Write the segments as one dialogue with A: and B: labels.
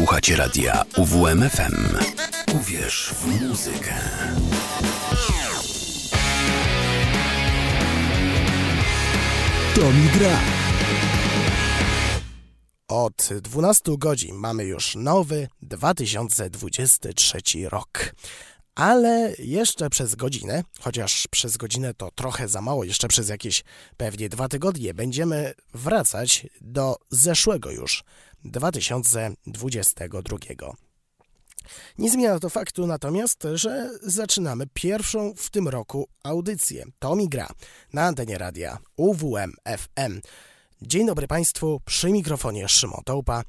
A: Słuchacie radia UWMFM. Uwierz w muzykę.
B: To mi gra. Od 12 godzin mamy już nowy 2023 rok. Ale jeszcze przez godzinę, chociaż przez godzinę to trochę za mało, jeszcze przez jakieś pewnie dwa tygodnie będziemy wracać do zeszłego już 2022. Nie zmienia to faktu natomiast, że zaczynamy pierwszą w tym roku audycję. To mi gra na antenie radia UWM FM. Dzień dobry Państwu, przy mikrofonie Szymon Tołpa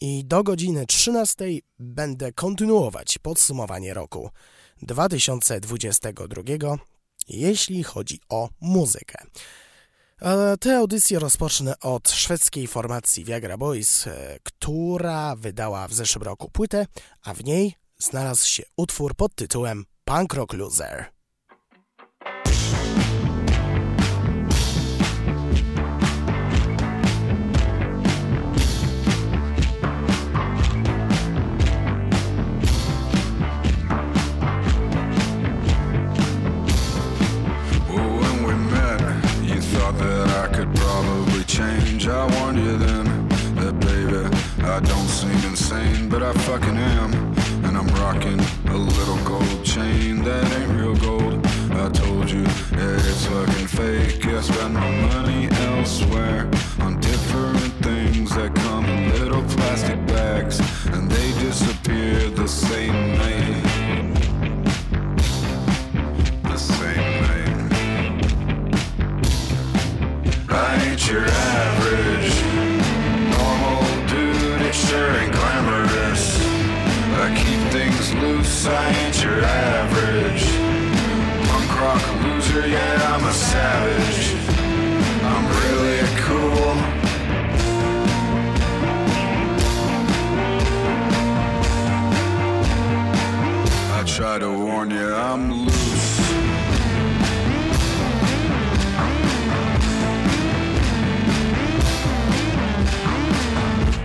B: i do godziny 13 będę kontynuować podsumowanie roku 2022, jeśli chodzi o muzykę. Tę audycję rozpocznę od szwedzkiej formacji Viagra Boys, e, która wydała w zeszłym roku płytę, a w niej znalazł się utwór pod tytułem Punk Rock Loser.
C: I fucking am. And I'm rocking a little gold chain that ain't real gold. I told you that it's fucking fake. I spend my money elsewhere on different things that come in little plastic bags, and they disappear the same night. The same night. I ain't your I ain't your average punk rock loser. Yeah, I'm a savage. I'm really cool. I try to warn you, I'm loose.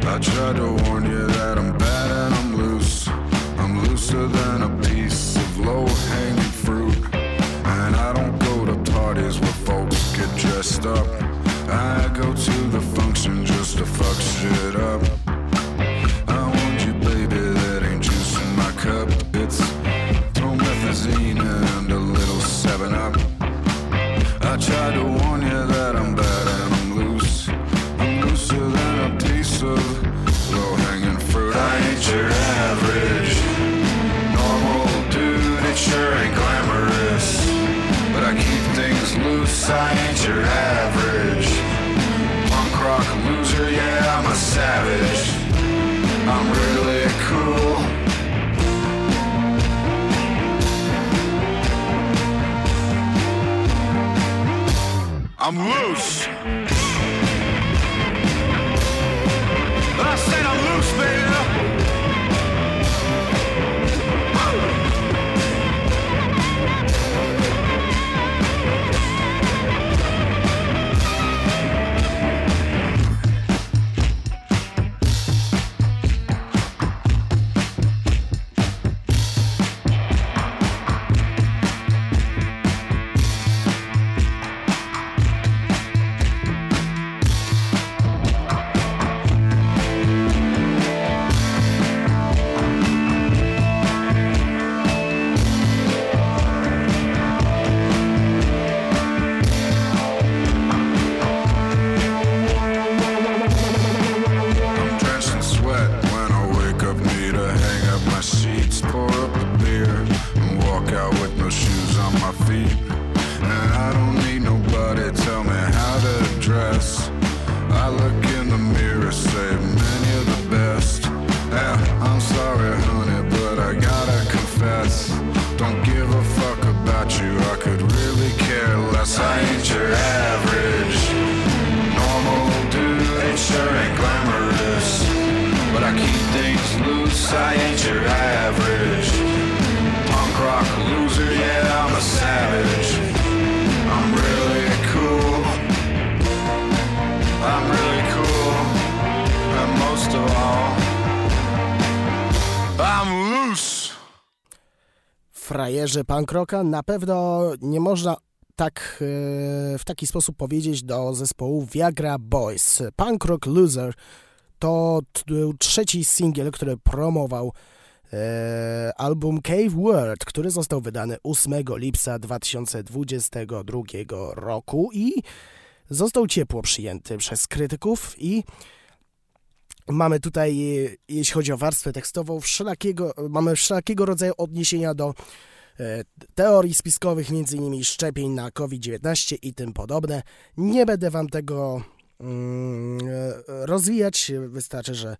C: I try to warn you that I'm get up. I go to the function just to fuck shit up. I want you, baby, that ain't juice in my cup. It's promethazine and a little 7 up. I try to warn you that I'm bad and I'm loose. I'm looser than a piece of low hanging fruit. I ain't your average normal dude. It sure ain't glamorous, but I keep things loose. I ain't your average I'm loose.
B: Frajerzy punk rocka. Na pewno nie można tak e, w taki sposób powiedzieć do zespołu Viagra Boys. Punk Rock Loser to trzeci singiel, który promował e, album Cave World, który został wydany 8 lipca 2022 roku i został ciepło przyjęty przez krytyków i mamy tutaj, jeśli chodzi o warstwę tekstową, wszelakiego, mamy wszelakiego rodzaju odniesienia do teorii spiskowych, m.in. szczepień na COVID-19 i tym podobne. Nie będę wam tego mm, e, rozwijać, wystarczy, że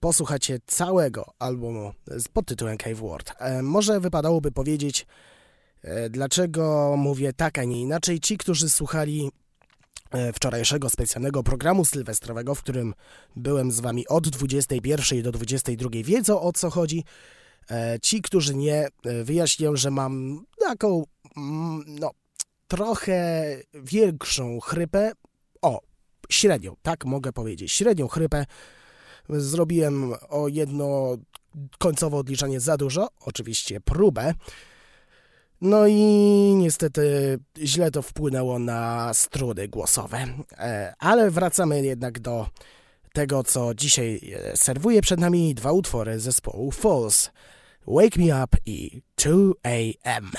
B: posłuchacie całego albumu pod tytułem Cave World. E, może wypadałoby powiedzieć, dlaczego mówię tak, a nie inaczej. Ci, którzy słuchali E, wczorajszego specjalnego programu sylwestrowego, w którym byłem z wami od 21 do 22 wiedzą o co chodzi. E, ci, którzy nie, e, wyjaśnią, że mam taką, mm, no, trochę większą chrypę. O, średnią, tak mogę powiedzieć, średnią chrypę. Zrobiłem o jedno końcowe odliczanie za dużo, oczywiście próbę. No i niestety źle to wpłynęło na struny głosowe. E, ale wracamy jednak do tego, co dzisiaj e, serwuję przed nami. Dwa utwory zespołu Falls. Wake Me Up i 2 AM.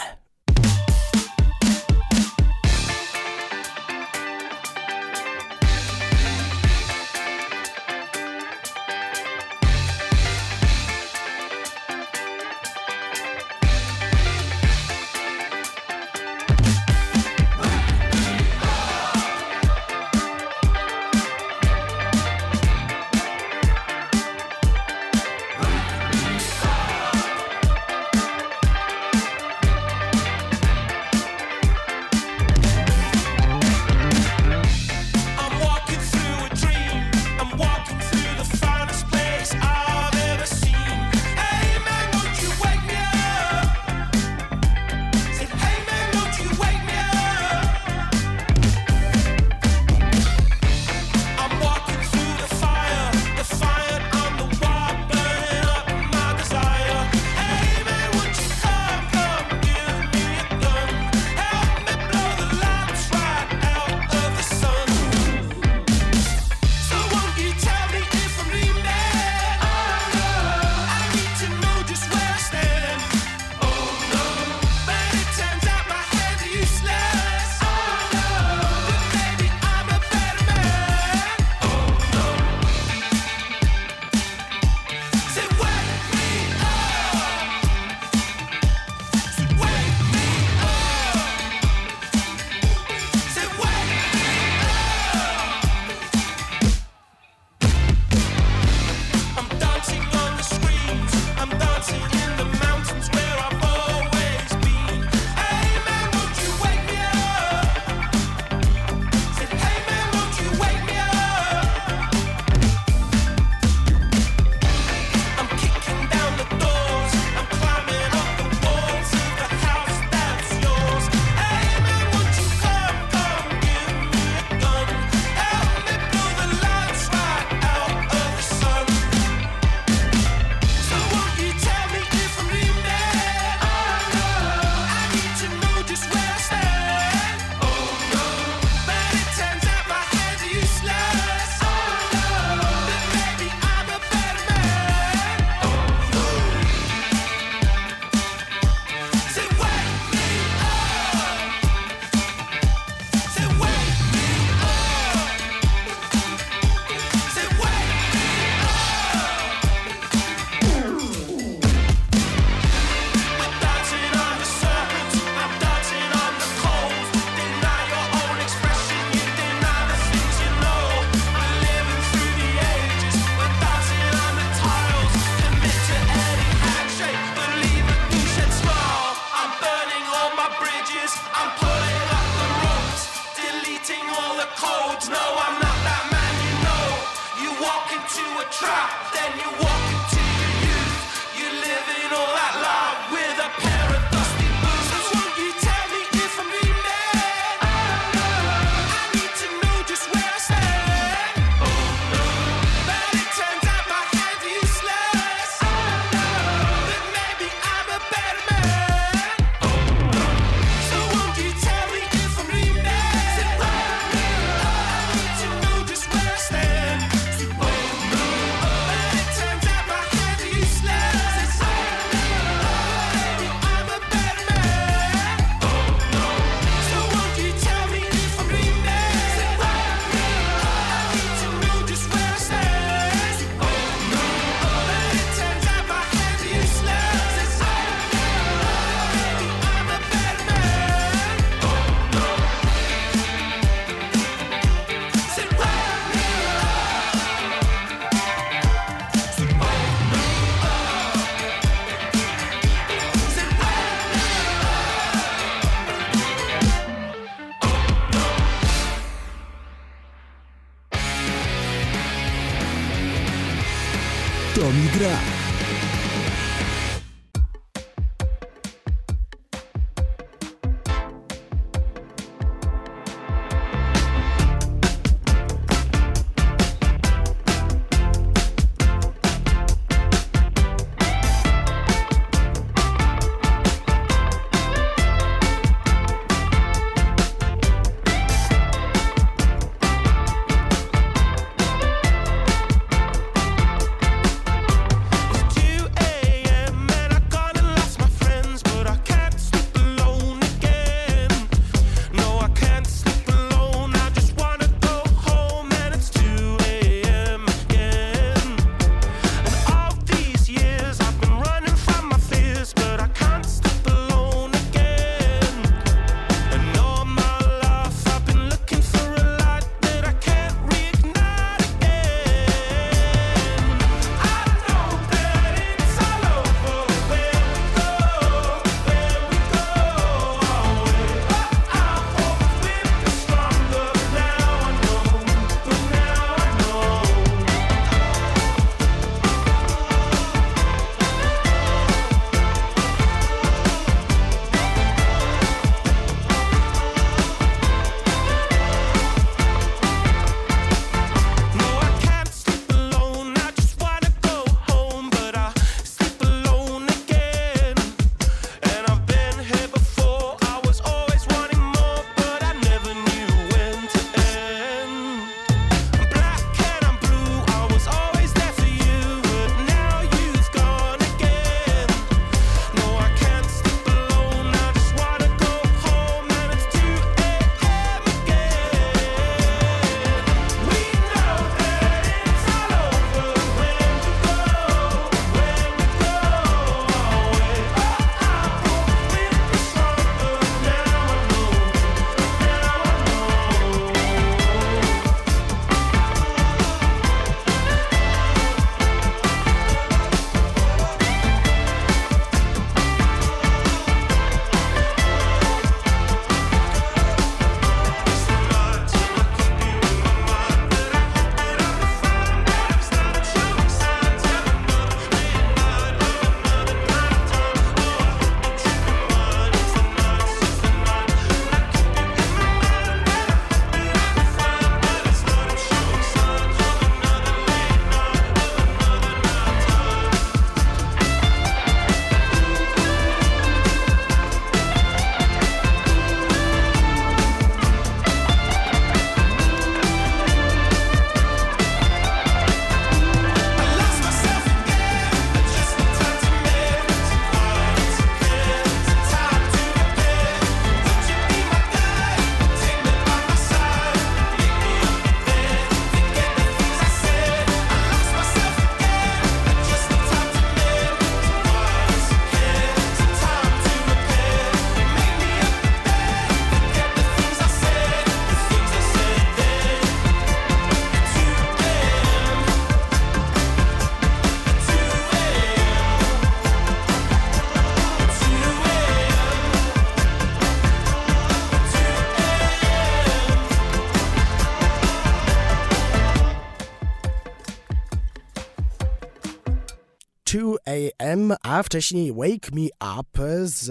B: A wcześniej Wake Me Up z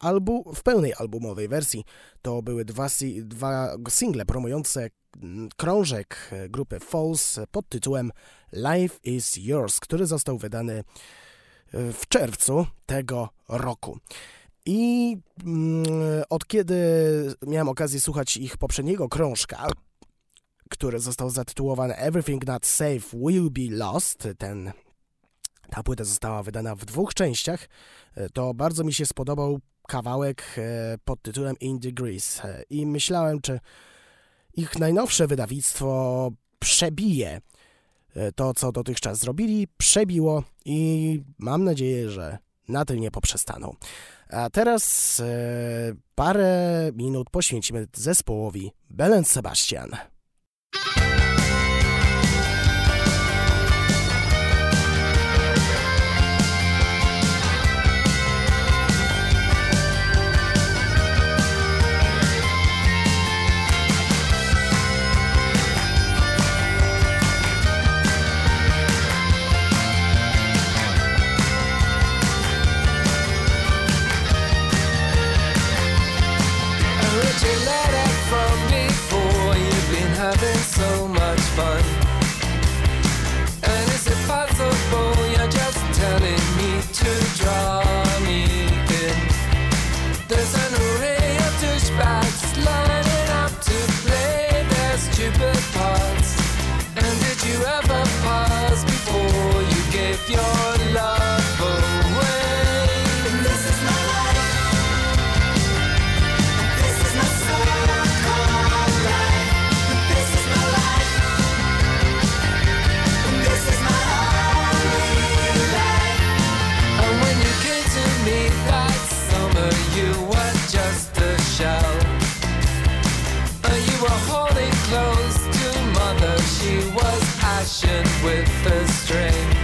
B: albu w pełnej albumowej wersji. To były dwa, dwa single promujące krążek grupy False pod tytułem Life is Yours, który został wydany e, w czerwcu tego roku. I mm, od kiedy miałem okazję słuchać ich poprzedniego krążka, który został zatytułowany Everything Not Safe Will Be Lost, ten ta płyta została wydana w dwóch częściach. E, to bardzo mi się spodobał kawałek e, pod tytułem In Degrees e, i myślałem, czy ich najnowsze wydawnictwo przebije to, co dotychczas zrobili, przebiło i mam nadzieję, że na tym nie poprzestaną. A teraz parę minut poświęcimy zespołowi Belen Sebastian. with a string.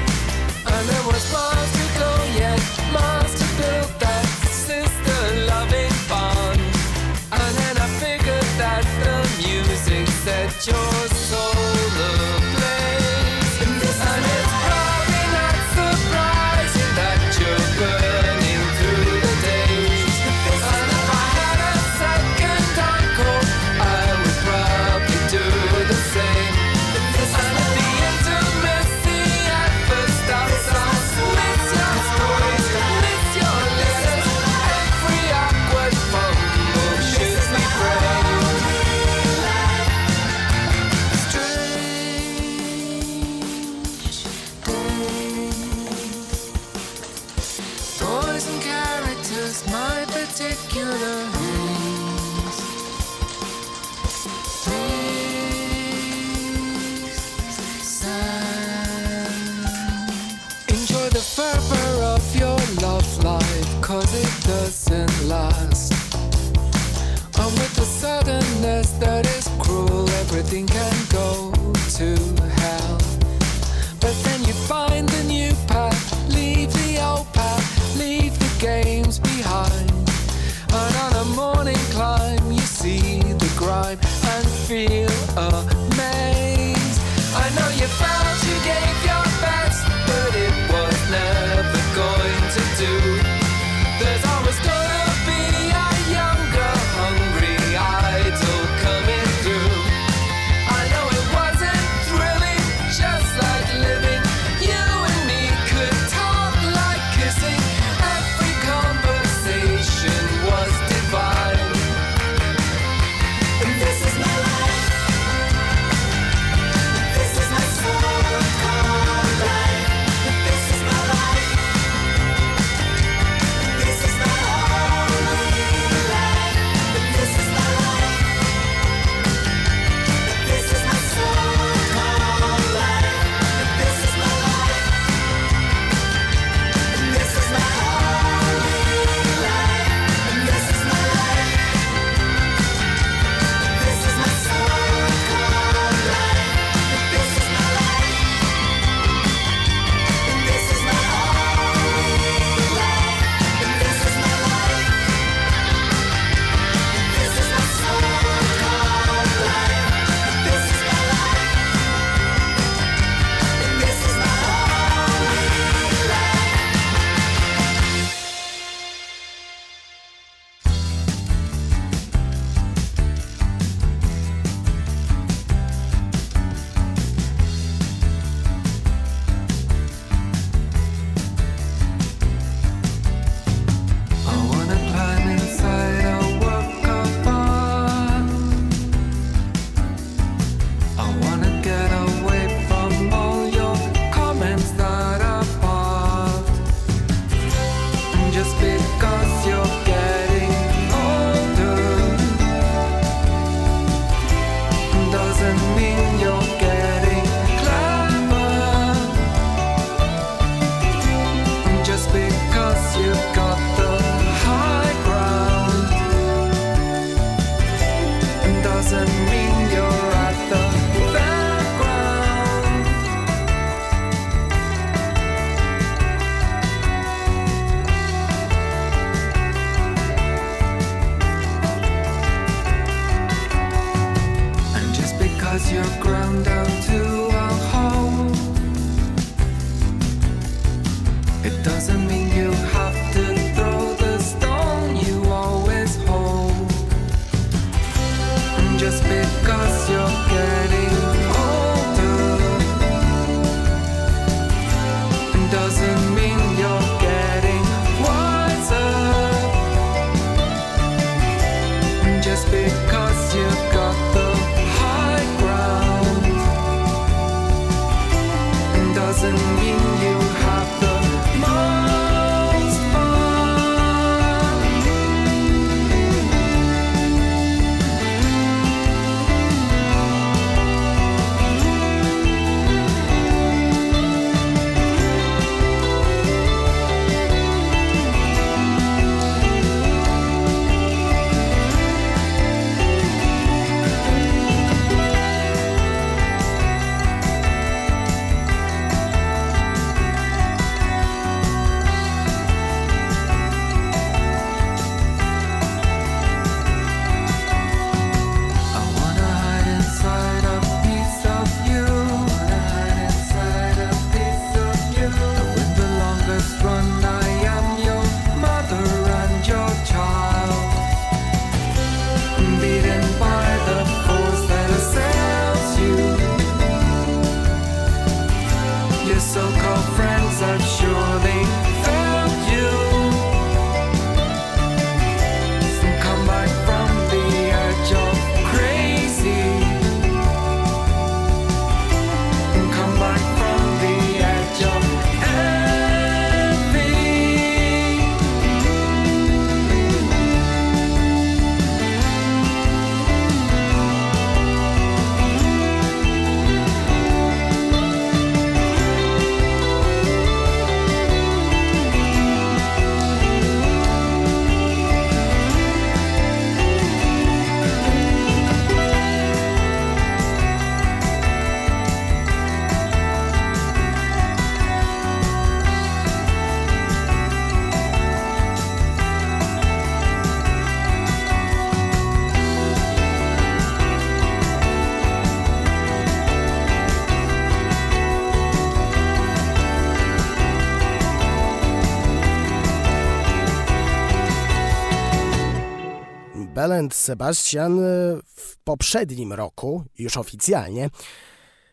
B: Sebastian w poprzednim roku, już oficjalnie,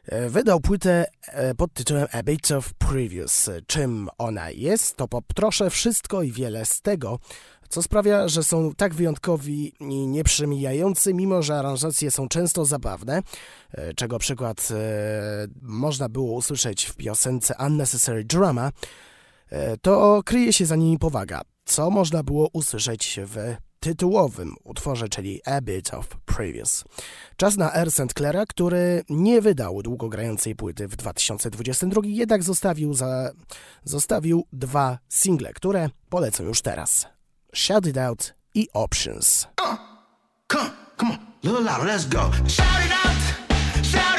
B: E, wydał płytę e, pod tytułem A Bit of Previous. Czym ona jest, to poproszę wszystko i wiele z tego, co sprawia, że są tak wyjątkowi i nieprzemijający, mimo że aranżacje są często zabawne, e, czego przykład można było usłyszeć w piosence Unnecessary Drama, to kryje się za nimi powaga, co można było usłyszeć w tytułowym utworze, czyli A Bit of Previous. Czas na R. St. Clara, który nie wydał długogrającej płyty w 2022, jednak zostawił, za, zostawił dwa single, które polecę już teraz. Shout It Out i Options.
D: Uh, come, come on, little louder, let's go. Shout it out, shout it out,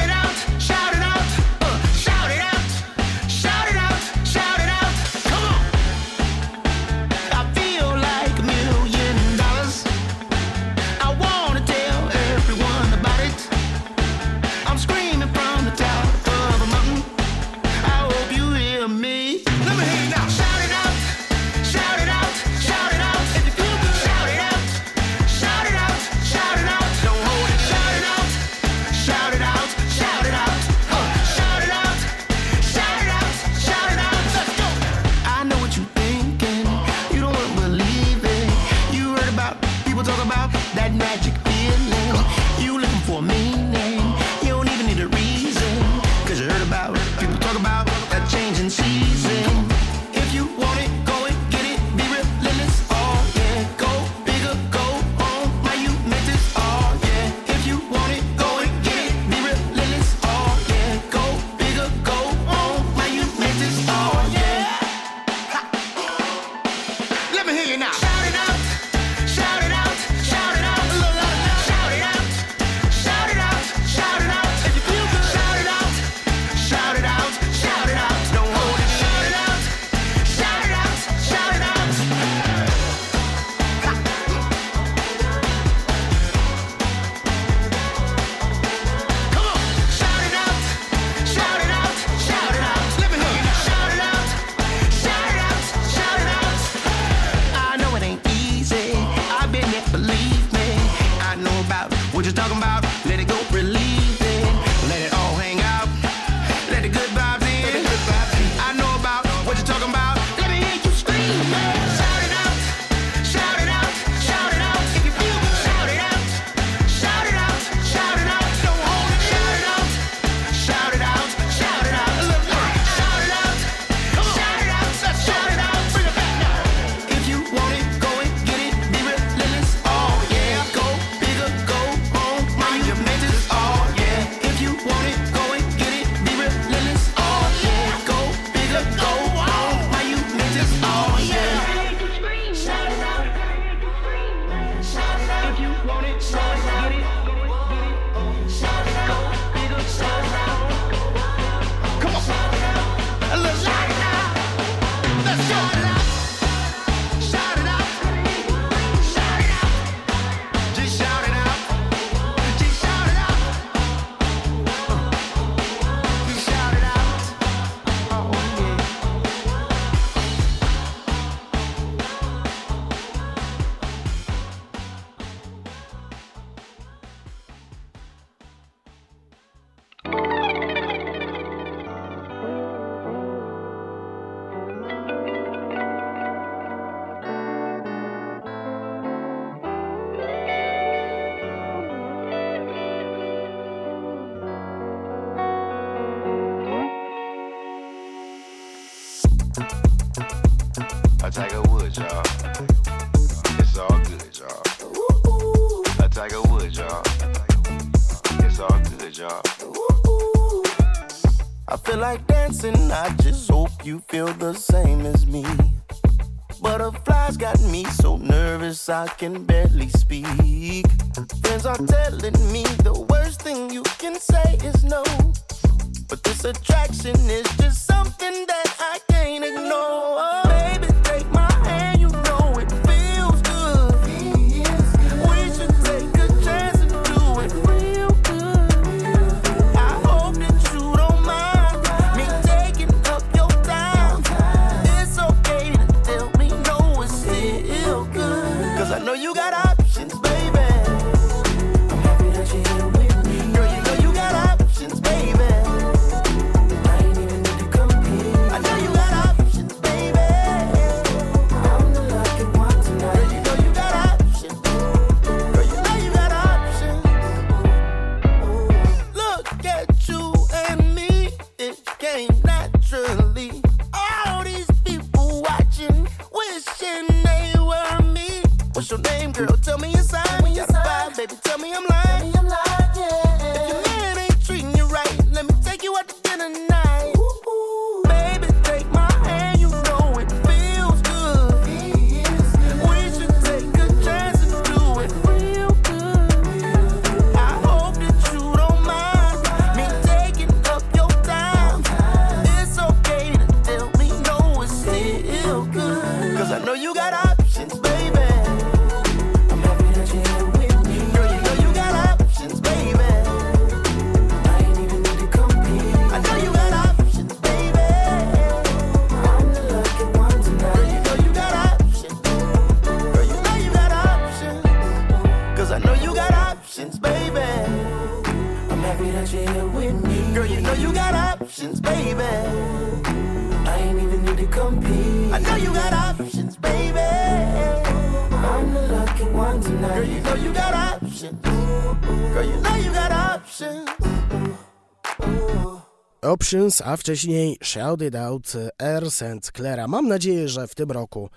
E: Options,
F: a
B: wcześniej Shout It Out Air St. Clara. Mam nadzieję, że w tym roku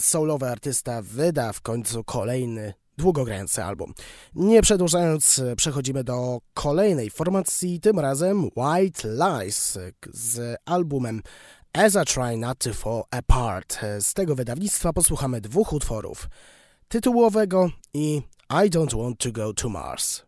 B: solowy artysta wyda w końcu kolejny długogrający album. Nie przedłużając, przechodzimy do kolejnej formacji, tym razem White Lies z albumem As I Try Not To Fall Apart. Z tego wydawnictwa posłuchamy dwóch utworów. Tytułowego i I Don't Want To Go To Mars.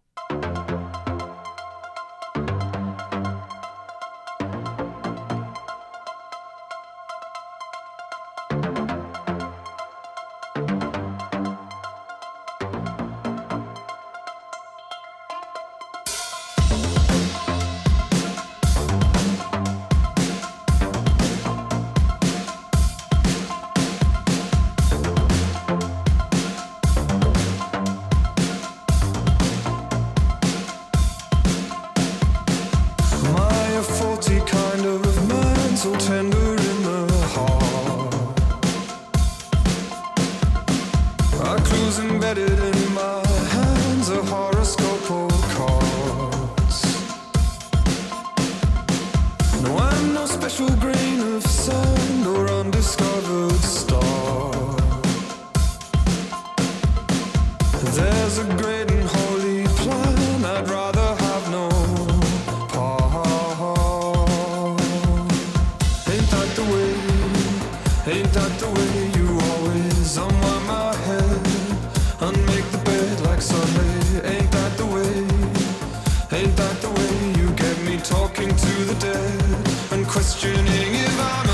G: Must I try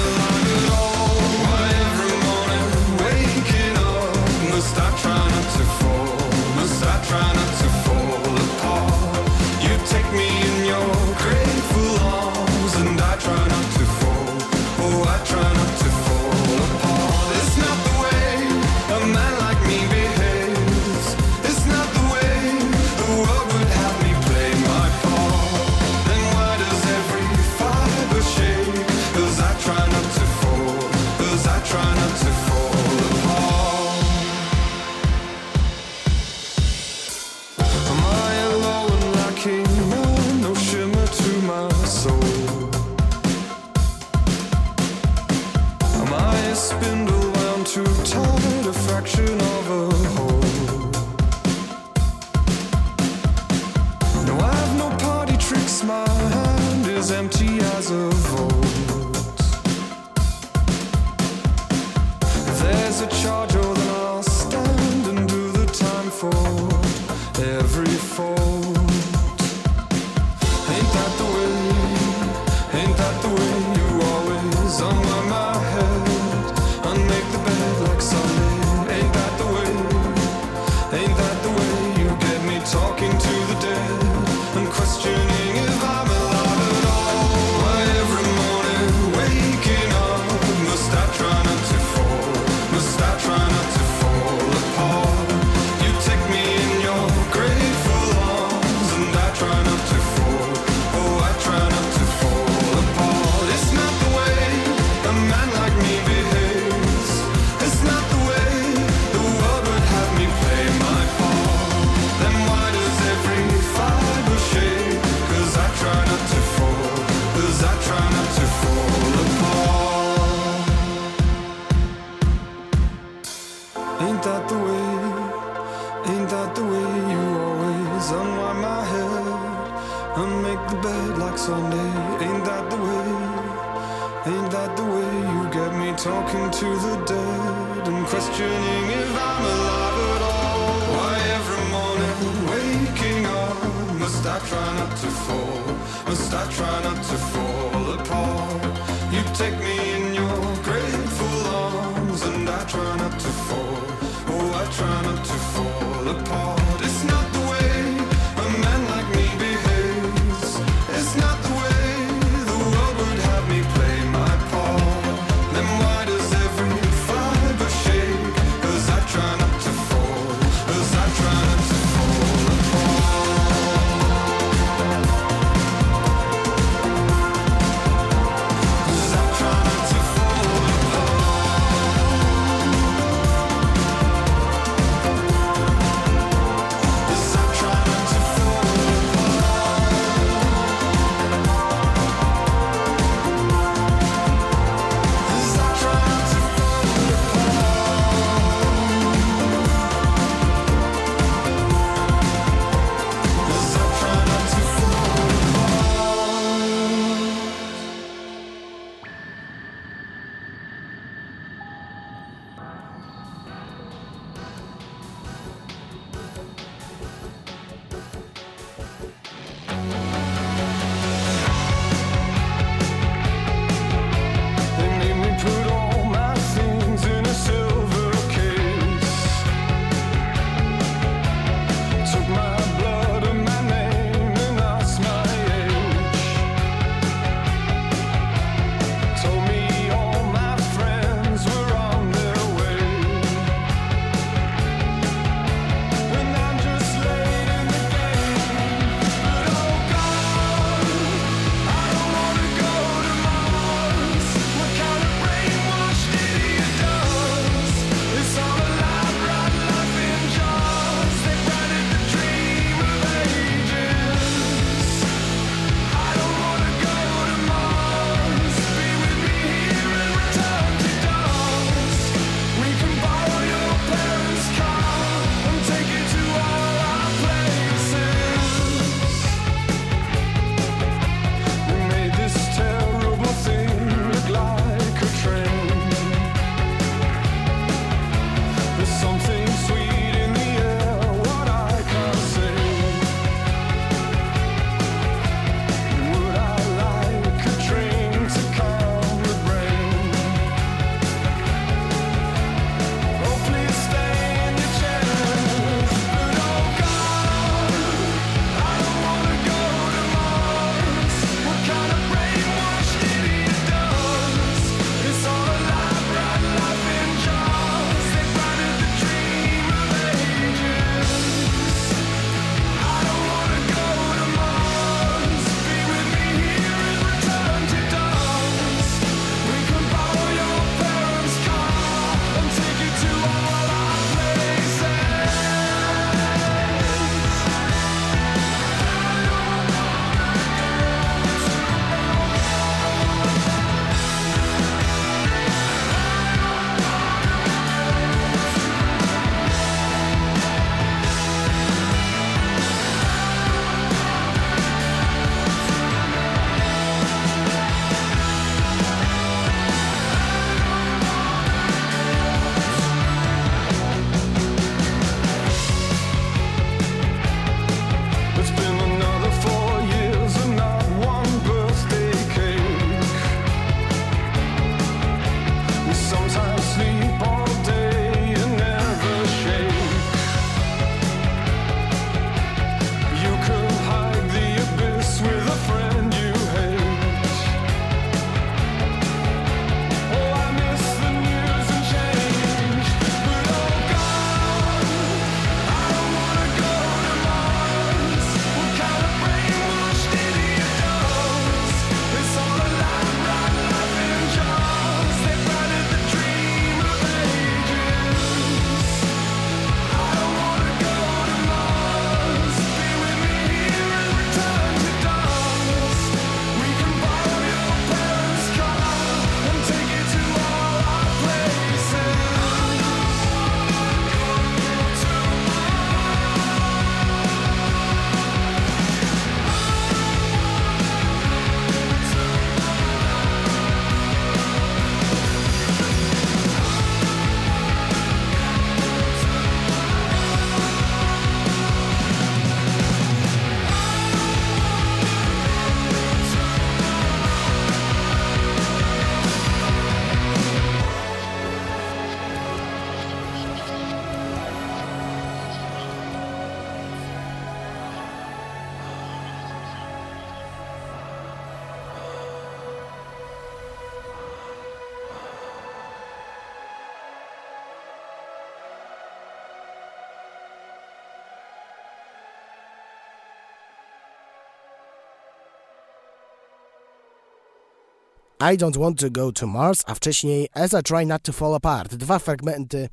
C: I
B: Don't Want to Go to Mars, a wcześniej As I Try Not to Fall Apart. Dwa fragmenty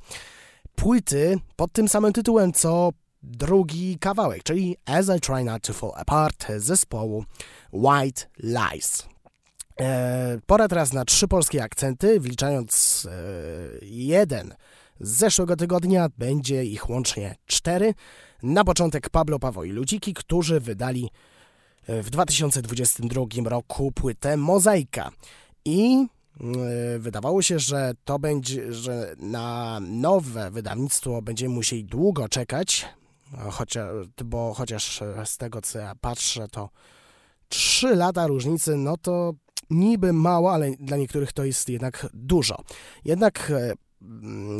B: płyty pod tym samym tytułem co drugi kawałek, czyli As I Try Not to Fall Apart zespołu White Lies. E, pora teraz na trzy polskie akcenty, wliczając e, jeden z zeszłego tygodnia, będzie ich łącznie cztery. Na początek Pablo Paweł i Ludziki, którzy wydali w 2022 roku płytę Mozaika. I e, wydawało się, że to będzie, że na nowe wydawnictwo będziemy musieli długo czekać, chociaż, bo chociaż z tego co ja patrzę, to 3 lata różnicy, no to niby mało, ale dla niektórych to jest jednak dużo. Jednak e,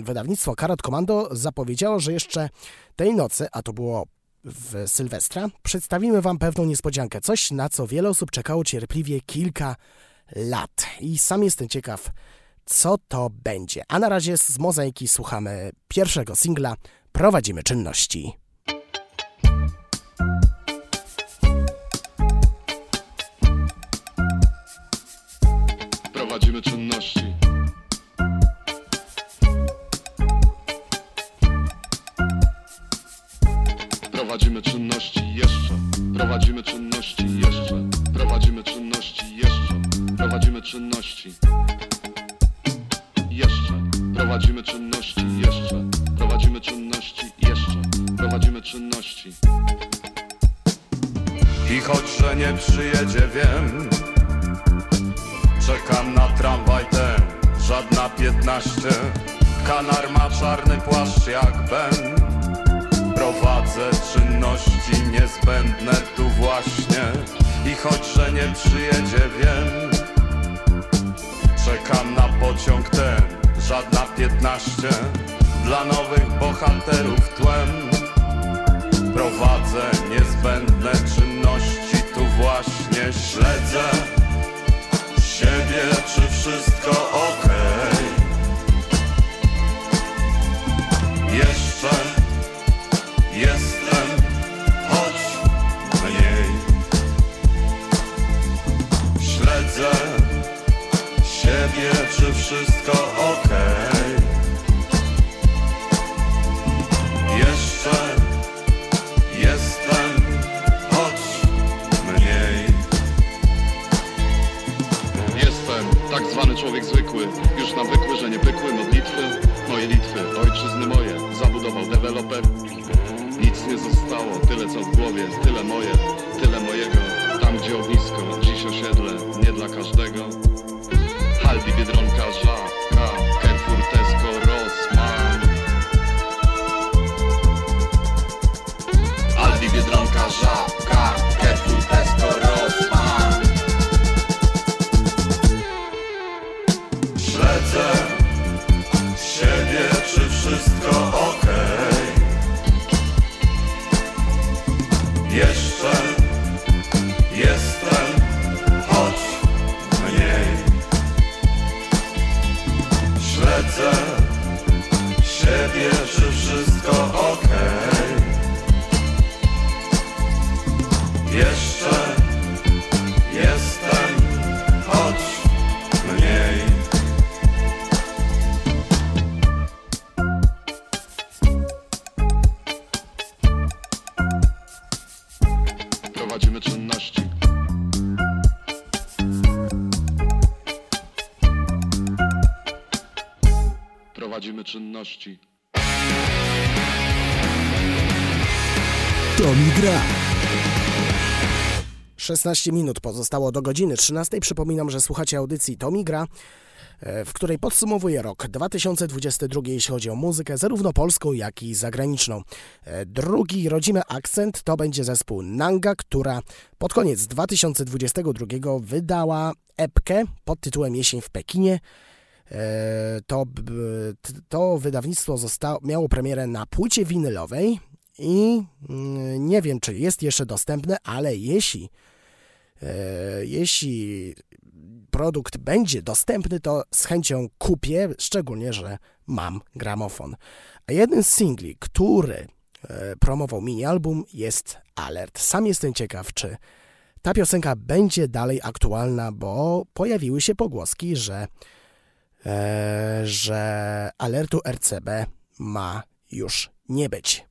B: wydawnictwo Karat Komando zapowiedziało, że jeszcze tej nocy, a to było w Sylwestra, przedstawimy Wam pewną niespodziankę. Coś, na co wiele osób czekało cierpliwie kilka lat. I sam jestem ciekaw, co to będzie. A na razie z mozaiki słuchamy pierwszego singla Prowadzimy czynności.
H: Prowadzimy czynności jeszcze. Prowadzimy czynności jeszcze. Prowadzimy czynności. Jeszcze. Prowadzimy czynności jeszcze. Prowadzimy czynności jeszcze. Prowadzimy czynności.
I: I choć, że nie przyjedzie, wiem Czekam na tramwaj ten, żadna piętnaście Kanar ma czarny płaszcz jak ben Prowadzę czynności niezbędne tu właśnie. I choć, że nie przyjedzie, wiem Czekam na pociąg ten, żadna piętnaście. Dla nowych bohaterów tłem Prowadzę niezbędne czynności, tu właśnie. Śledzę siebie, czy wszystko ok. Jeszcze wszystko ok.
H: Prowadzimy czynności.
A: To mi gra.
B: 16 minut pozostało do godziny 13. Przypominam, że słuchacie audycji Tomi Gra, e, w której podsumowuję rok 2022, jeśli chodzi o muzykę, zarówno polską, jak i zagraniczną. E, Drugi rodzimy akcent to będzie zespół Nanga, która pod koniec 2022 wydała epkę pod tytułem Jesień w Pekinie. E, To, to wydawnictwo zostało, miało premierę na płycie winylowej i mm, nie wiem, czy jest jeszcze dostępne, ale jeśli E, jeśli produkt będzie dostępny, to z chęcią kupię, szczególnie, że mam gramofon. A jeden z singli, który e, promował mini-album jest Alert. Sam jestem ciekaw, czy
J: ta piosenka będzie dalej aktualna, bo pojawiły się pogłoski, że, że alertu RCB ma już nie być.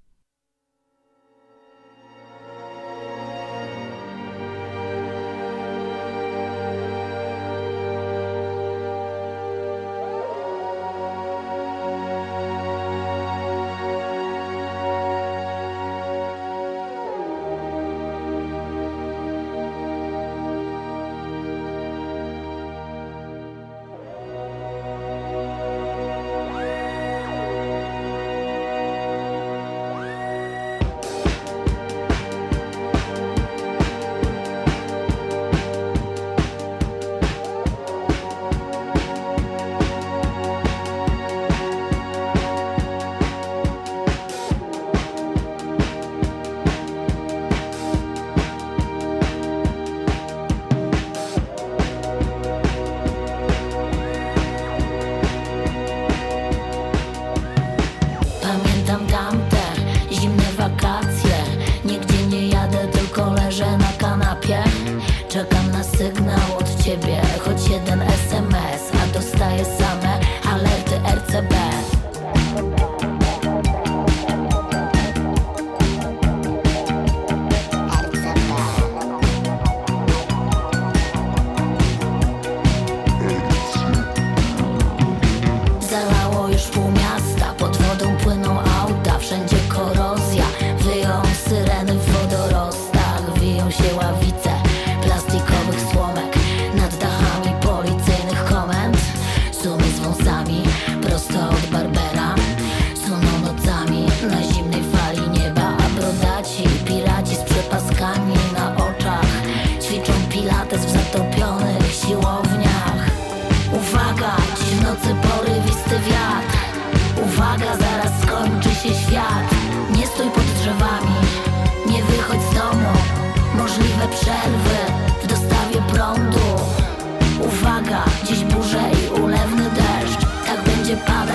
J: możliwe przerwy w dostawie prądu. Uwaga, dziś burze i ulewny deszcz. Tak będzie padł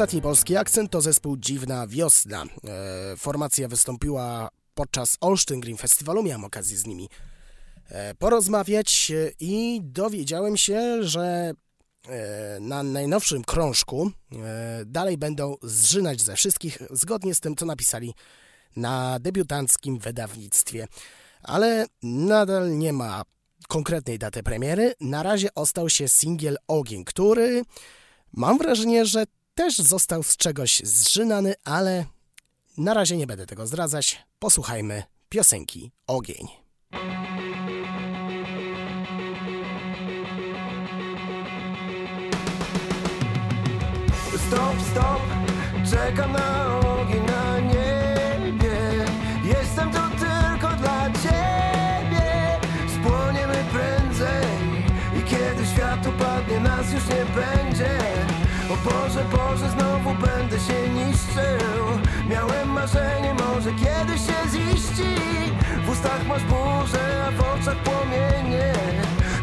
J: Ostatni polski akcent to zespół Dziwna Wiosna. E, formacja wystąpiła
B: podczas Olsztyn Green Festiwalu miałem okazję z nimi e, porozmawiać i dowiedziałem się, że na najnowszym krążku dalej będą zżynać ze wszystkich, zgodnie z tym, co napisali na debiutanckim wydawnictwie. Ale nadal nie ma konkretnej daty premiery. Na razie ostał się singiel Ogień, który mam wrażenie, że też został z czegoś zżynany, ale na razie nie będę tego zdradzać. Posłuchajmy piosenki Ogień.
K: Stop, stop, czekam na ogień Boże, znowu będę się niszczył. Miałem marzenie, może kiedyś się ziści. W ustach masz burzę, a w oczach płomienie.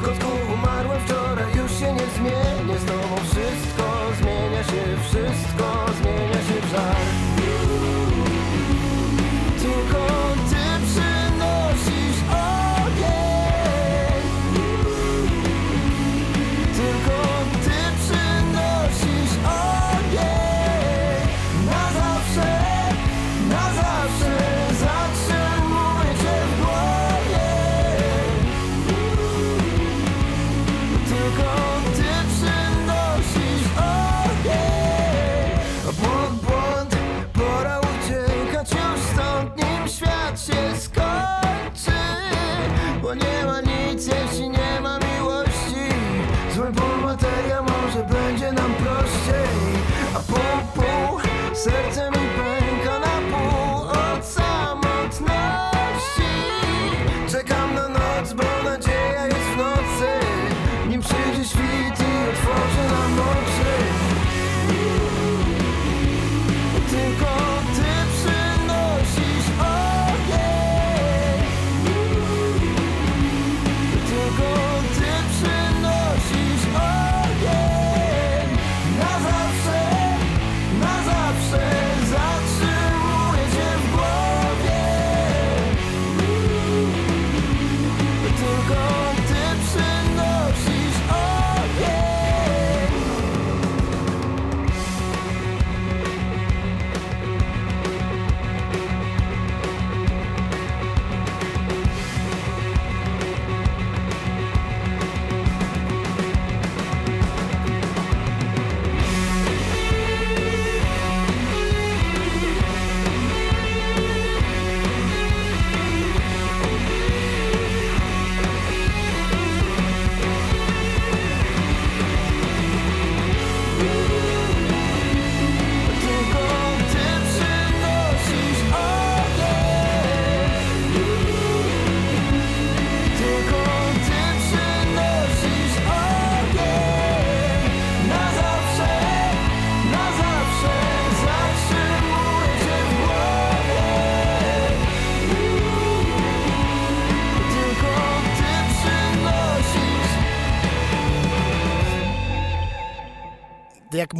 K: Kotku, umarłem wczoraj, już się nie zmienię. Z tobą wszystko zmienia się, wszystko zmienia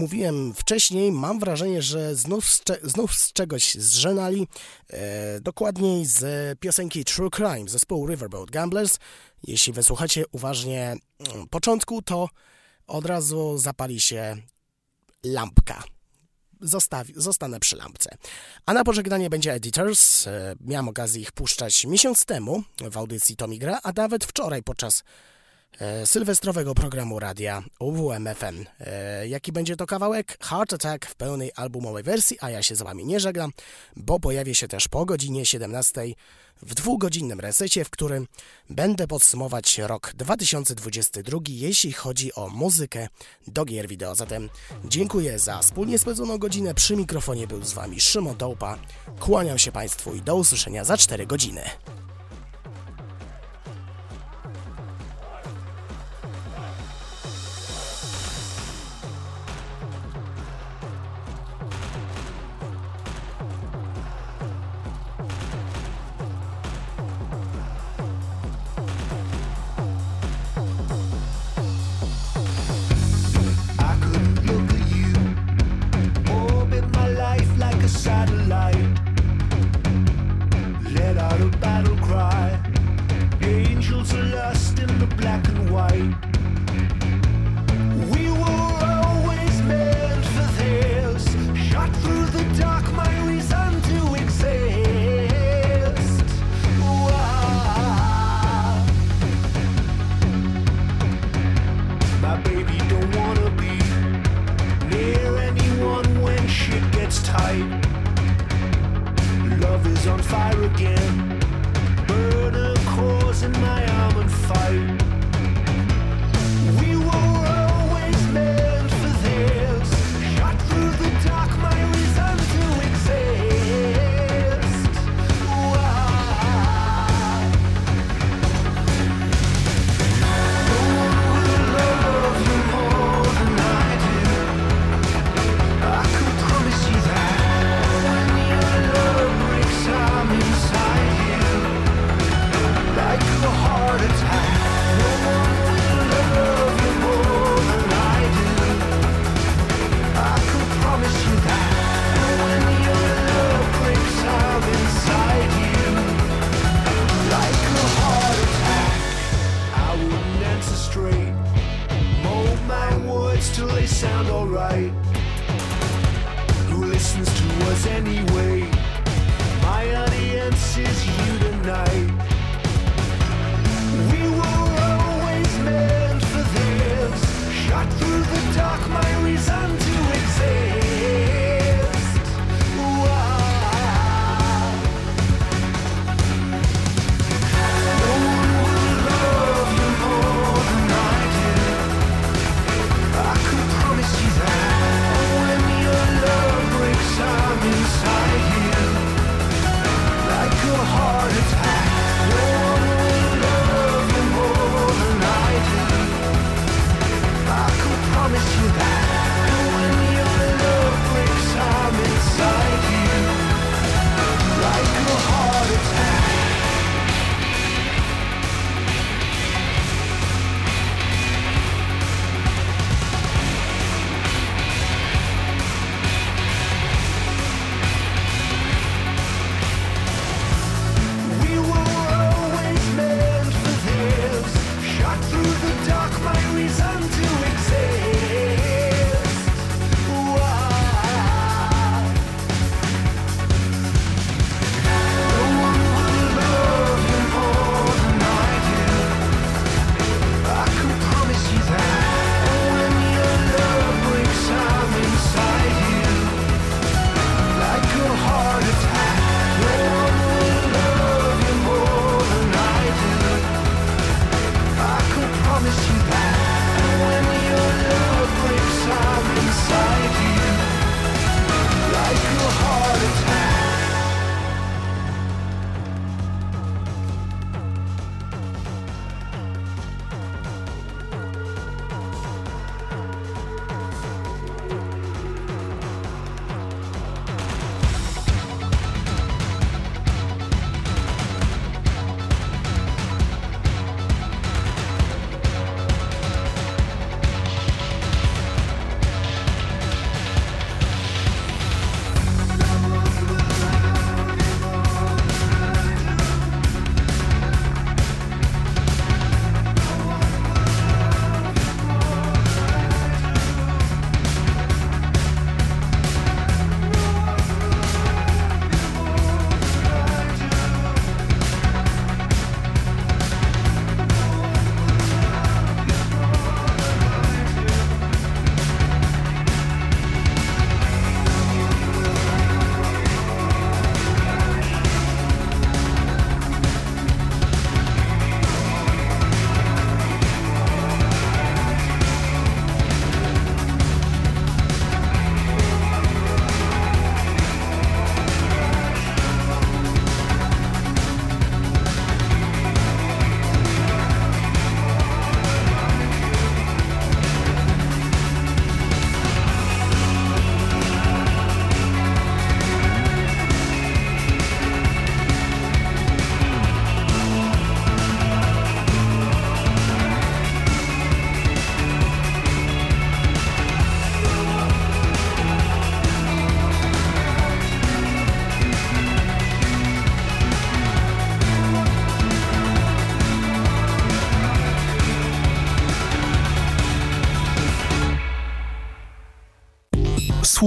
B: mówiłem wcześniej, mam wrażenie, że znów z, znów z czegoś zżenali, e, dokładniej z piosenki True Crime zespołu Riverboat Gamblers. Jeśli wysłuchacie uważnie mm, początku, to od razu zapali się lampka. Zostanę przy lampce. A na pożegnanie będzie Editors. E, miałem okazję ich puszczać miesiąc temu w audycji Tomi Gra, a nawet wczoraj podczas sylwestrowego programu radia UWMFM. E, jaki będzie to kawałek? Heart Attack w pełnej albumowej wersji, a ja się z Wami nie żegnam, bo pojawię się też po godzinie 17 w dwugodzinnym resecie, w którym będę podsumować rok 2022, jeśli chodzi o muzykę do gier wideo. Zatem dziękuję za wspólnie spędzoną godzinę. Przy mikrofonie był z Wami Szymon Dołpa. Kłaniam się Państwu i do usłyszenia za 4 godziny.